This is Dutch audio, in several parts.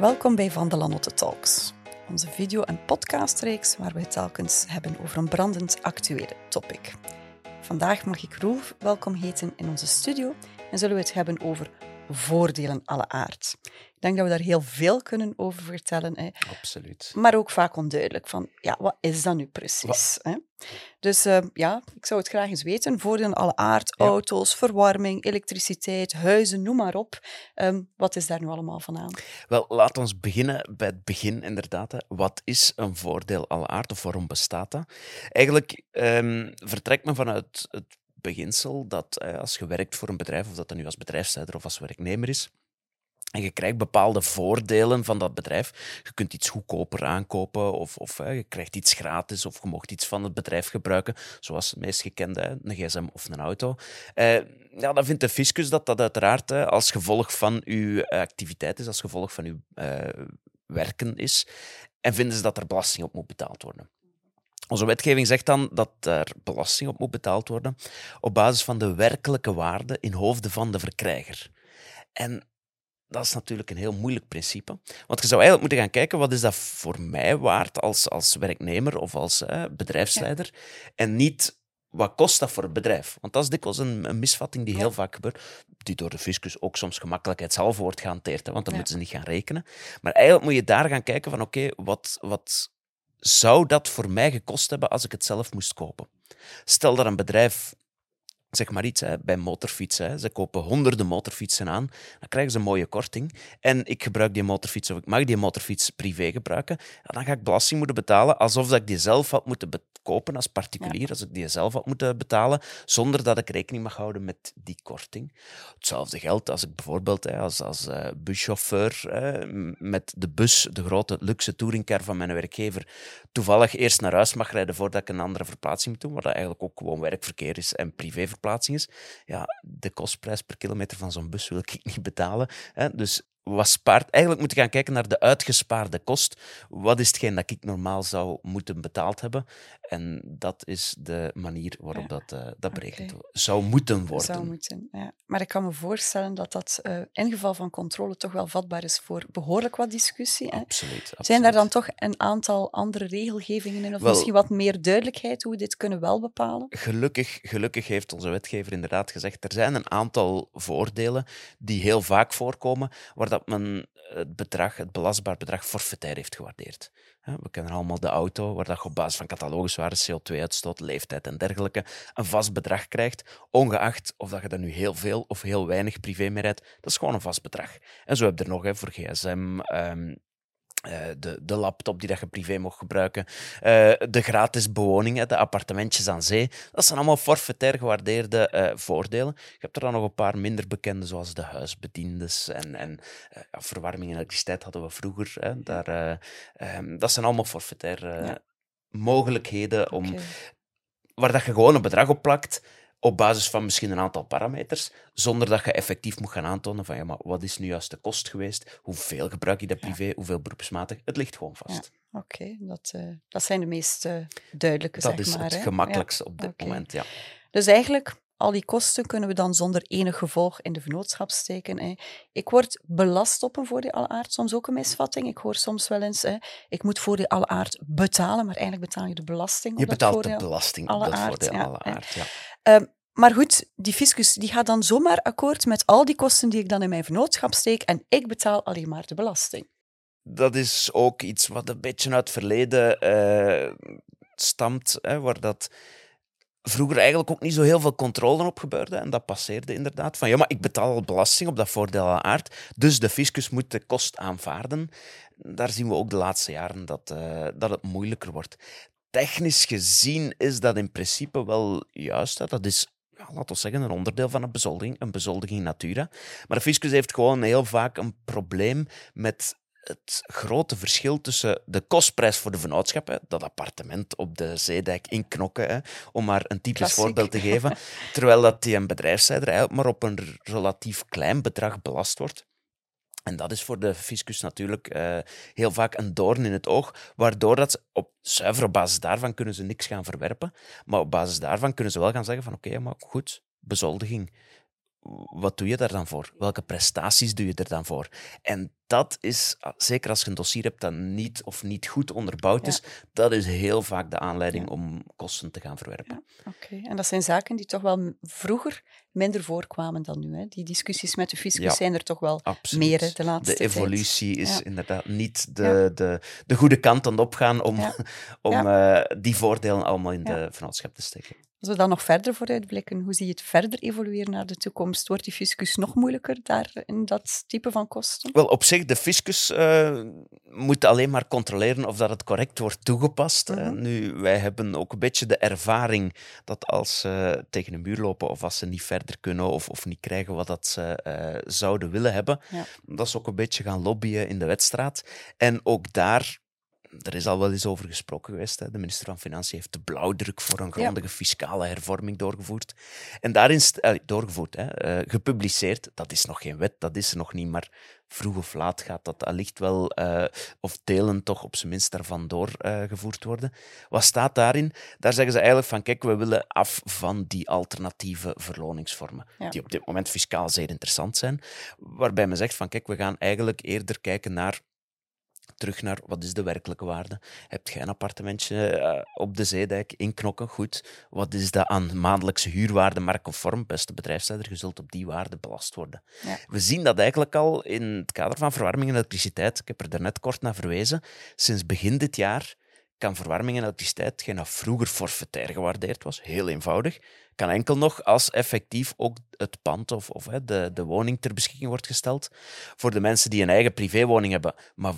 Welkom bij Van de Lanotte Talks, onze video- en podcastreeks waar we het telkens hebben over een brandend actuele topic. Vandaag mag ik Roel welkom heten in onze studio en zullen we het hebben over voordelen alle aard. Ik denk dat we daar heel veel kunnen over vertellen. Hè. Absoluut. Maar ook vaak onduidelijk van, ja, wat is dat nu precies? Hè? Dus uh, ja, ik zou het graag eens weten. Voordelen alle aard, Ja. auto's, verwarming, elektriciteit, huizen, noem maar op. Ehm, wat is daar nu allemaal van aan? Wel, laat ons beginnen bij het begin, inderdaad. hè. Wat is een voordeel alle aard of waarom bestaat dat? Eigenlijk ehm, vertrekt men vanuit het beginsel dat eh, als je werkt voor een bedrijf, of dat dan nu als bedrijfsleider of als werknemer is, en je krijgt bepaalde voordelen van dat bedrijf. Je kunt iets goedkoper aankopen, of, of je krijgt iets gratis, of je mocht iets van het bedrijf gebruiken, zoals het meest gekende, een gsm of een auto. Eh, ja, dan vindt de fiscus dat dat uiteraard als gevolg van uw activiteit is, als gevolg van uw eh, werken is. En vinden ze dat er belasting op moet betaald worden. Onze wetgeving zegt dan dat er belasting op moet betaald worden op basis van de werkelijke waarde in hoofden van de verkrijger. En dat is natuurlijk een heel moeilijk principe. Want je zou eigenlijk moeten gaan kijken, wat is dat voor mij waard als, als werknemer of als eh, bedrijfsleider? En niet, wat kost dat voor het bedrijf? Want dat is dikwijls een, een misvatting die heel vaak gebeurt, die door de fiscus ook soms gemakkelijkheidshalve wordt gehanteerd, hè, want dan Ja. moeten ze niet gaan rekenen. Maar eigenlijk moet je daar gaan kijken van, oké, wat, wat zou dat voor mij gekost hebben als ik het zelf moest kopen? Stel dat een bedrijf, zeg maar iets, hè, bij motorfietsen, hè, ze kopen honderden motorfietsen aan, dan krijgen ze een mooie korting. En ik gebruik die motorfiets, of ik mag die motorfiets privé gebruiken, ja, dan ga ik belasting moeten betalen alsof dat ik die zelf had moeten kopen als particulier, als ik die zelf had moeten betalen, zonder dat ik rekening mag houden met die korting. Hetzelfde geldt als ik bijvoorbeeld hè, als, als eh, buschauffeur met de bus, de grote luxe touringcar van mijn werkgever, toevallig eerst naar huis mag rijden voordat ik een andere verplaatsing moet doen, waar dat eigenlijk ook gewoon werkverkeer is en privéverplaatsing is. Ja, de kostprijs per kilometer van zo'n bus wil ik niet betalen. Hè? Dus wat spaart? Eigenlijk moet je gaan kijken naar de uitgespaarde kost. Wat is hetgeen dat ik normaal zou moeten betaald hebben? En dat is de manier waarop Ja. dat, eh, dat berekend zou moeten worden. Zou moeten, ja. Maar ik kan me voorstellen dat dat eh, in geval van controle toch wel vatbaar is voor behoorlijk wat discussie. Hè? Absoluut, absoluut. Zijn daar dan toch een aantal andere regelgevingen in? Of Wel- misschien wat meer duidelijkheid hoe we dit kunnen wel bepalen? Gelukkig, gelukkig heeft onze wetgever inderdaad gezegd, er zijn een aantal voordelen die heel vaak voorkomen, waar dat men het bedrag, het belastbaar bedrag forfaitair heeft gewaardeerd. We kennen allemaal de auto, waar dat op basis van catalogus CO2-uitstoot, leeftijd en dergelijke een vast bedrag krijgt, ongeacht of dat je er nu heel veel of heel weinig privé mee rijdt. Dat is gewoon een vast bedrag. En zo heb je er nog hè, voor gsm, ehm, eh, de, de laptop die dat je privé mocht gebruiken, eh, de gratis bewoning, hè, de appartementjes aan zee. Dat zijn allemaal forfaitair gewaardeerde eh, voordelen. Je hebt er dan nog een paar minder bekende, zoals de huisbediendes en, en verwarming en elektriciteit hadden we vroeger. Hè, daar, eh, ehm, dat zijn allemaal forfaitair Ja. mogelijkheden om, waar dat je gewoon een bedrag op plakt op basis van misschien een aantal parameters, zonder dat je effectief moet gaan aantonen van ja, maar wat is nu juist de kost geweest? Hoeveel gebruik je dat privé? Hoeveel beroepsmatig? Het ligt gewoon vast. Oké, dat, eh, dat zijn de meest eh, duidelijke, Dat zeg is maar. het hè. Ja. gemakkelijkste op dit moment, ja. Dus eigenlijk, al die kosten kunnen we dan zonder enig gevolg in de vennootschap steken. Hè. Ik word belast op een voordeel alle aard, soms ook een misvatting. Ik hoor soms wel eens, hè, ik moet voordeel alle aard betalen, maar eigenlijk betaal je de belasting op Je dat betaalt de belasting op alle dat aard, voordeel alle ja. Ehm, maar goed, die fiscus die gaat dan zomaar akkoord met al die kosten die ik dan in mijn vennootschap steek en ik betaal alleen maar de belasting. Dat is ook iets wat een beetje uit het verleden eh, stamt, hè, waar dat vroeger eigenlijk ook niet zo heel veel controle op gebeurde. En dat passeerde inderdaad. Van ja, maar ik betaal al belasting op dat voordeel aan aard, dus de fiscus moet de kost aanvaarden. Daar zien we ook de laatste jaren dat, eh, dat het moeilijker wordt. Technisch gezien is dat in principe wel juist. Hè. Dat is ja, laten we zeggen, een onderdeel van een bezoldiging, een bezoldiging natura. Maar de fiscus heeft gewoon heel vaak een probleem met het grote verschil tussen de kostprijs voor de vennootschap, hè, dat appartement op de Zeedijk in Knokken, hè, om maar een typisch Klassiek. voorbeeld te geven, terwijl dat die een bedrijfsleider maar op een relatief klein bedrag belast wordt. En dat is voor de fiscus natuurlijk eh, heel vaak een doorn in het oog, waardoor dat ze op zuivere basis daarvan kunnen ze niks gaan verwerpen, maar op basis daarvan kunnen ze wel gaan zeggen van oké, maar goed, bezoldiging. Wat doe je daar dan voor? Welke prestaties doe je er dan voor? En dat is, ah, zeker als je een dossier hebt dat niet of niet goed onderbouwd is, dat is heel vaak de aanleiding om kosten te gaan verwerpen. Ja, Oké, en dat zijn zaken die toch wel vroeger minder voorkwamen dan nu. Hè? Die discussies met de fiscus zijn er toch wel meer de laatste De evolutie is inderdaad niet de, de, de goede kant aan het opgaan om, om uh, die voordelen allemaal in de vennootschap te steken. Als we dan nog verder vooruitblikken, hoe zie je het verder evolueren naar de toekomst? Wordt die fiscus nog moeilijker daar in dat type van kosten? Wel, op zich, de fiscus uh, moet alleen maar controleren of dat het correct wordt toegepast. Mhm. nu, wij hebben ook een beetje de ervaring dat als ze tegen een muur lopen of als ze niet verder kunnen of, of niet krijgen wat dat ze uh, zouden willen hebben, ja. dat ze ook een beetje gaan lobbyen in de wedstraat. En ook daar er is al wel eens over gesproken geweest. Hè. De minister van Financiën heeft de blauwdruk voor een grondige fiscale hervorming doorgevoerd. En daarin, eh, doorgevoerd, hè, uh, gepubliceerd. Dat is nog geen wet, dat is er nog niet, maar vroeg of laat gaat dat allicht wel, uh, of delen toch op zijn minst daarvan doorgevoerd worden. Wat staat daarin? Daar zeggen ze eigenlijk van, kijk, we willen af van die alternatieve verloningsvormen, die op dit moment fiscaal zeer interessant zijn. Waarbij men zegt van, kijk, we gaan eigenlijk eerder kijken naar terug naar wat is de werkelijke waarde. Heb je een appartementje uh, op de Zeedijk in Knokken? Goed. Wat is dat aan maandelijkse huurwaarde marktconform? Beste bedrijfsleider, je zult op die waarde belast worden. Ja. We zien dat eigenlijk al in het kader van verwarming en elektriciteit. Ik heb er daarnet kort naar verwezen. Sinds begin dit jaar kan verwarming en elektriciteit, hetgeen dat vroeger forfaitair gewaardeerd was, heel eenvoudig, kan enkel nog als effectief ook het pand of, of de, de woning ter beschikking wordt gesteld voor de mensen die een eigen privéwoning hebben, maar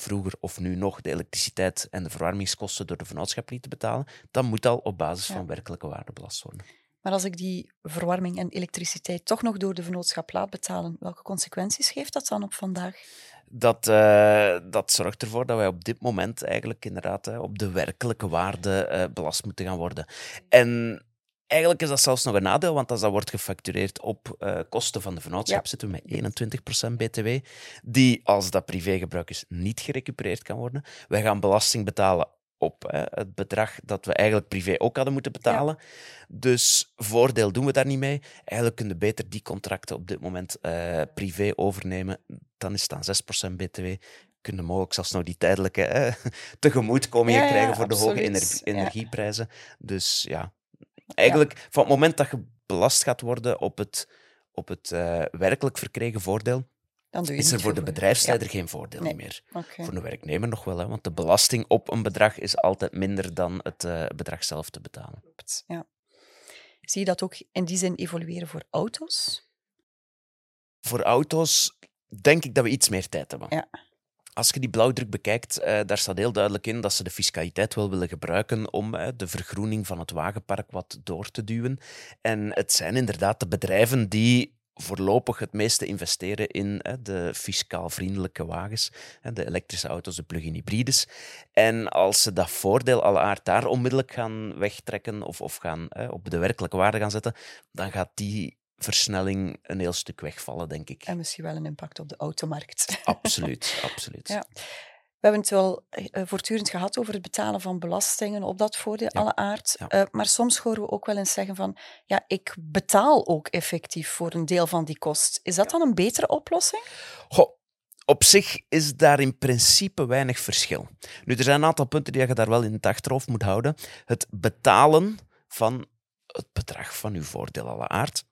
vroeger of nu nog de elektriciteit en de verwarmingskosten door de vennootschap lieten betalen, dan moet al op basis van werkelijke waarde belast worden. Maar als ik die verwarming en elektriciteit toch nog door de vennootschap laat betalen, welke consequenties heeft dat dan op vandaag? Dat, uh, dat zorgt ervoor dat wij op dit moment eigenlijk inderdaad uh, op de werkelijke waarde uh, belast moeten gaan worden. En Eigenlijk is dat zelfs nog een nadeel, want als dat wordt gefactureerd op uh, kosten van de vennootschap, zitten we met 21% BTW, die als dat privégebruik is niet gerecupereerd kan worden. Wij gaan belasting betalen op hè, het bedrag dat we eigenlijk privé ook hadden moeten betalen. Dus voordeel doen we daar niet mee. Eigenlijk kunnen we beter die contracten op dit moment uh, privé overnemen. Dan is het dan 6% BTW kunnen mogelijk zelfs nog die tijdelijke eh, tegemoetkomingen ja, krijgen voor de hoge energie, energieprijzen. Dus ja, Eigenlijk, van het moment dat je belast gaat worden op het, op het uh, werkelijk verkregen voordeel, is er voor de bedrijfsleider geen voordeel meer. Voor de werknemer nog wel, hè, want de belasting op een bedrag is altijd minder dan het uh, bedrag zelf te betalen. Ja. Zie je dat ook in die zin evolueren voor auto's? Voor auto's denk ik dat we iets meer tijd hebben. Ja als je die blauwdruk bekijkt, uh, daar staat heel duidelijk in dat ze de fiscaliteit wel willen gebruiken om uh, de vergroening van het wagenpark wat door te duwen. En het zijn inderdaad de bedrijven die voorlopig het meeste investeren in uh, de fiscaal vriendelijke wagens, de elektrische auto's, de plug-in hybrides. En als ze dat voordeel alle aard daar onmiddellijk gaan wegtrekken of, of gaan op de werkelijke waarde gaan zetten, dan gaat die versnelling een heel stuk wegvallen, denk ik. En misschien wel een impact op de automarkt. Absoluut, absoluut. Ja. We hebben het wel uh, voortdurend gehad over het betalen van belastingen op dat voordeel, alle aard. Uh, maar soms horen we ook wel eens zeggen van, ja, ik betaal ook effectief voor een deel van die kost. Is dat dan een betere oplossing? Goh, op zich is daar in principe weinig verschil. Nu, er zijn een aantal punten die je daar wel in het achterhoofd moet houden. Het betalen van het bedrag van uw voordeel alle aard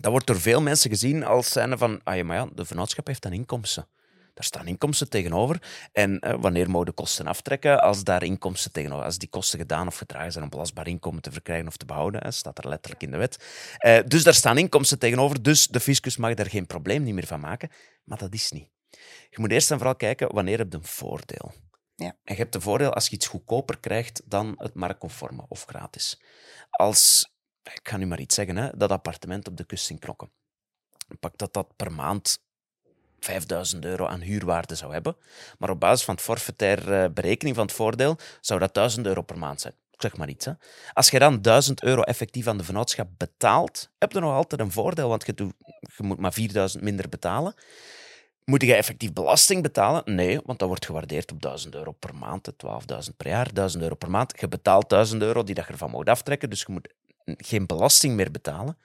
dat wordt door veel mensen gezien als zijnde van, ah ja, maar ja, de vennootschap heeft dan inkomsten. Daar staan inkomsten tegenover. En eh, wanneer mogen de kosten aftrekken? Als daar inkomsten tegenover, als die kosten gedaan of gedragen zijn om belastbaar inkomen te verkrijgen of te behouden, hè, staat er letterlijk in de wet. Eh, dus daar staan inkomsten tegenover. Dus de fiscus mag daar geen probleem niet meer van maken. Maar dat is niet. Je moet eerst en vooral kijken wanneer heb je een voordeel. Ja. En je hebt een voordeel als je iets goedkoper krijgt dan het marktconforme of gratis. Als ik ga nu maar iets zeggen, hè, dat appartement op de kust in Knokken. Pak dat dat per maand 5000 euro aan huurwaarde zou hebben. Maar op basis van het forfaitaire eh, berekening van het voordeel zou dat 1000 euro per maand zijn. Ik zeg maar iets. Hè. Als je dan 1000 euro effectief aan de vennootschap betaalt, heb je nog altijd een voordeel, want je, moet maar 4000 minder betalen. Moet je effectief belasting betalen? Nee, want dat wordt gewaardeerd op 1000 euro per maand, 12.000 per jaar, 1000 euro per maand. Je betaalt 1000 euro die dat je ervan mag aftrekken, dus je moet geen belasting meer betalen.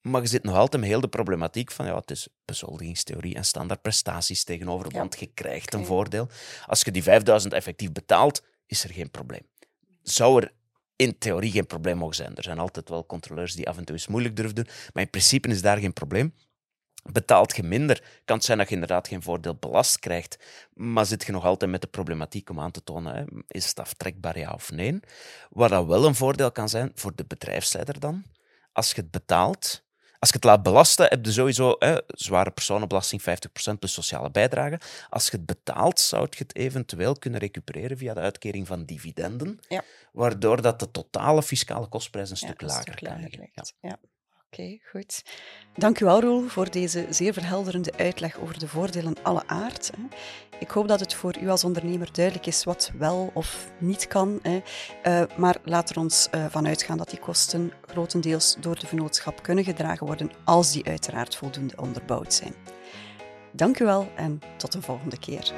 Maar je zit nog altijd met heel de problematiek van ja, het is bezoldigingstheorie en standaard prestaties tegenover, Ja. want je krijgt een voordeel. Als je die 5000 effectief betaalt, is er geen probleem. Zou er in theorie geen probleem mogen zijn. Er zijn altijd wel controleurs die af en toe eens moeilijk durven doen, maar in principe is daar geen probleem. Betaalt je minder, kan het zijn dat je inderdaad geen voordeel belast krijgt, maar zit je nog altijd met de problematiek om aan te tonen, hè, is het aftrekbaar ja of nee? Waar dat wel een voordeel kan zijn voor de bedrijfsleider dan, als je het betaalt, als je het laat belasten, heb je sowieso hè, zware personenbelasting, 50% plus sociale bijdrage. Als je het betaalt, zou je het eventueel kunnen recupereren via de uitkering van dividenden, Ja. waardoor dat de totale fiscale kostprijs een Ja, stuk een lager stuk kan liggen. Ja. Oké, goed. Dank u wel, Roel, voor deze zeer verhelderende uitleg over de voordelen alle aard. Ik hoop dat het voor u als ondernemer duidelijk is wat wel of niet kan. Eh, maar laat er ons eh, van uitgaan dat die kosten grotendeels door de vennootschap kunnen gedragen worden, als die uiteraard voldoende onderbouwd zijn. Dank u wel en tot een volgende keer.